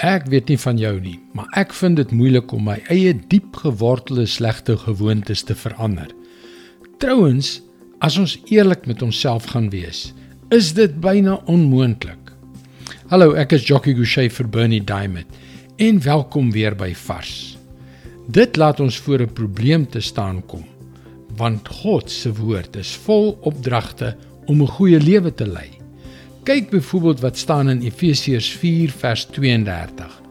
Ek weet nie van jou nie, maar ek vind dit moeilik om my eie diep gewortelde slegte gewoontes te verander. Trouwens, as ons eerlik met onsself gaan wees, is dit byna onmoontlik. Hallo, ek is Jockey Gouchee vir Bernie Diamond en welkom weer by Vars. Dit laat ons voor 'n probleem te staan kom, want God se woord is vol opdragte om 'n goeie lewe te lei. Kyk byvoorbeeld wat staan in Efesiërs 4 vers 32.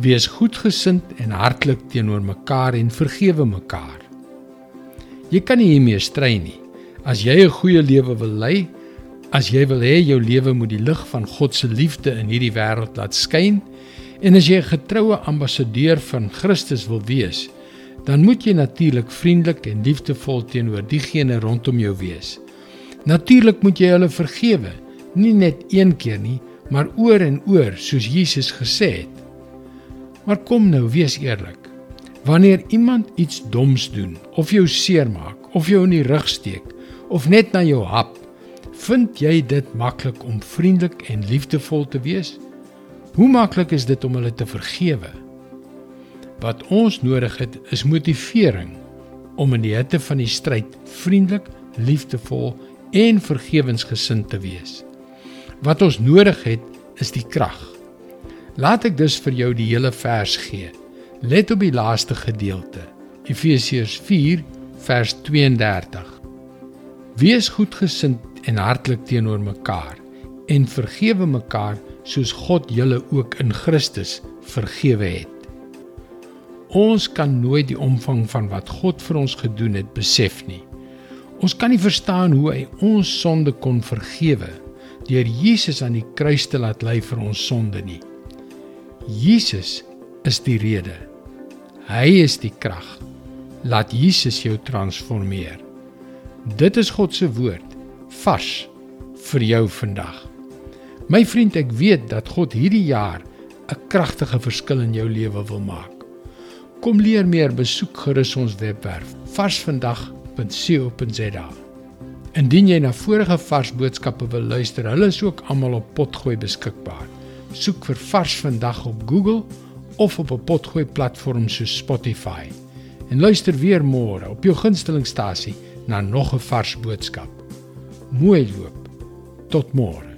Wees goedgesind en hartlik teenoor mekaar en vergewe mekaar. Jy kan nie hiermee stry nie. As jy 'n goeie lewe wil lei, as jy wil hê jou lewe moet die lig van God se liefde in hierdie wêreld laat skyn en as jy 'n getroue ambassadeur van Christus wil wees, dan moet jy natuurlik vriendelik en liefdevol teenoor diegene rondom jou wees. Natuurlik moet jy hulle vergewe nie net een keer nie, maar oor en oor soos Jesus gesê het. Maar kom nou, wees eerlik. Wanneer iemand iets doms doen of jou seermaak of jou in die rug steek of net na jou hap, vind jy dit maklik om vriendelik en liefdevol te wees? Hoe maklik is dit om hulle te vergewe? Wat ons nodig het, is motivering om in die hitte van die stryd vriendelik, liefdevol en vergewensgesind te wees. Wat ons nodig het, is die krag. Laat ek dus vir jou die hele vers gee. Let op die laaste gedeelte. Efesiërs 4 vers 32. Wees goedgesind en hartlik teenoor mekaar en vergewe mekaar soos God julle ook in Christus vergewe het. Ons kan nooit die omvang van wat God vir ons gedoen het besef nie. Ons kan nie verstaan hoe hy ons sonde kon vergewe nie deur Jesus aan die kruis te laat ly vir ons sonde nie. Jesus is die rede. Hy is die krag. Laat Jesus jou transformeer. Dit is God se woord vars vir jou vandag. My vriend, ek weet dat God hierdie jaar 'n kragtige verskil in jou lewe wil maak. Kom leer meer, besoek gerus ons webwerf varsvandag.co.za. Indien jy na vorige vars boodskappe wil luister, hulle is ook almal op Potgooi beskikbaar. Soek vir Vars vandag op Google of op 'n Potgooi platform soos Spotify. En luister weer môre op jou gunstelingstasie na nog 'n vars boodskap. Mooi loop. Tot môre.